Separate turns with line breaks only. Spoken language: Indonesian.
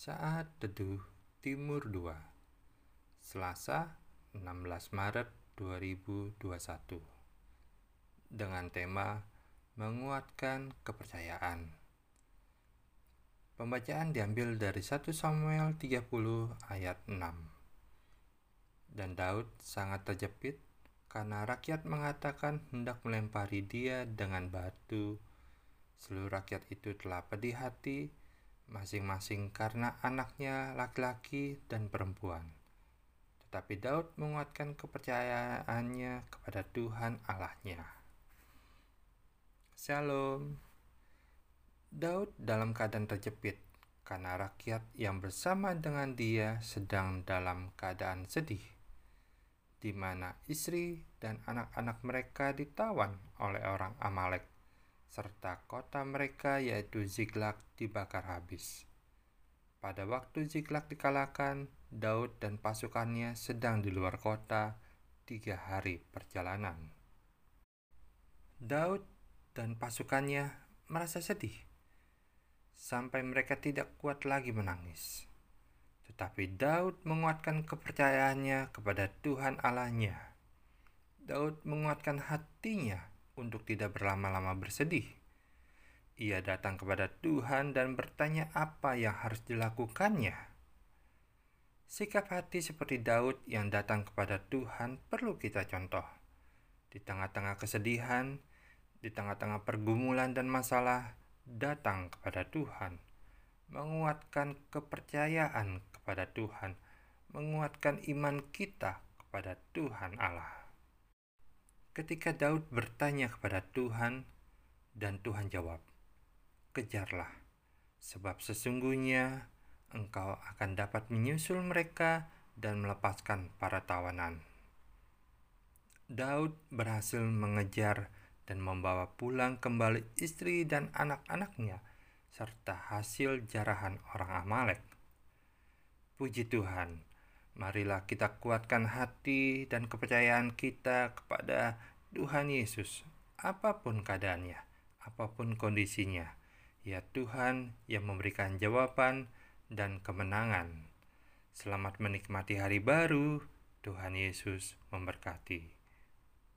Saat Teduh Timur 2 Selasa 16 Maret 2021 Dengan tema Menguatkan Kepercayaan. Pembacaan diambil dari 1 Samuel 30 ayat 6 Dan Daud sangat terjepit karena rakyat mengatakan hendak melempari dia dengan batu. Seluruh rakyat itu telah pedih hati masing-masing karena anaknya laki-laki dan perempuan. Tetapi Daud menguatkan kepercayaannya kepada Tuhan Allahnya. Shalom. Daud dalam keadaan terjepit karena rakyat yang bersama dengan dia sedang dalam keadaan sedih, di mana istri dan anak-anak mereka ditawan oleh orang Amalek serta kota mereka yaitu Ziklag dibakar habis. Pada waktu Ziklag dikalahkan, Daud dan pasukannya sedang di luar kota tiga hari perjalanan. Daud dan pasukannya merasa sedih sampai mereka tidak kuat lagi menangis. Tetapi Daud menguatkan kepercayaannya kepada Tuhan Allahnya. Daud menguatkan hatinya untuk tidak berlama-lama bersedih. Ia datang kepada Tuhan dan bertanya apa yang harus dilakukannya. Sikap hati seperti Daud yang datang kepada Tuhan perlu kita contoh. Di tengah-tengah kesedihan, di tengah-tengah pergumulan dan masalah, datang kepada Tuhan, menguatkan kepercayaan kepada Tuhan, menguatkan iman kita kepada Tuhan Allah. Ketika Daud bertanya kepada Tuhan, dan Tuhan jawab, "Kejarlah, sebab sesungguhnya engkau akan dapat menyusul mereka dan melepaskan para tawanan." Daud berhasil mengejar dan membawa pulang kembali istri dan anak-anaknya, serta hasil jarahan orang Amalek. Puji Tuhan! Marilah kita kuatkan hati dan kepercayaan kita kepada Tuhan Yesus, apa pun keadaannya, apa pun kondisinya. Ya Tuhan yang memberikan jawaban dan kemenangan. Selamat menikmati hari baru. Tuhan Yesus memberkati.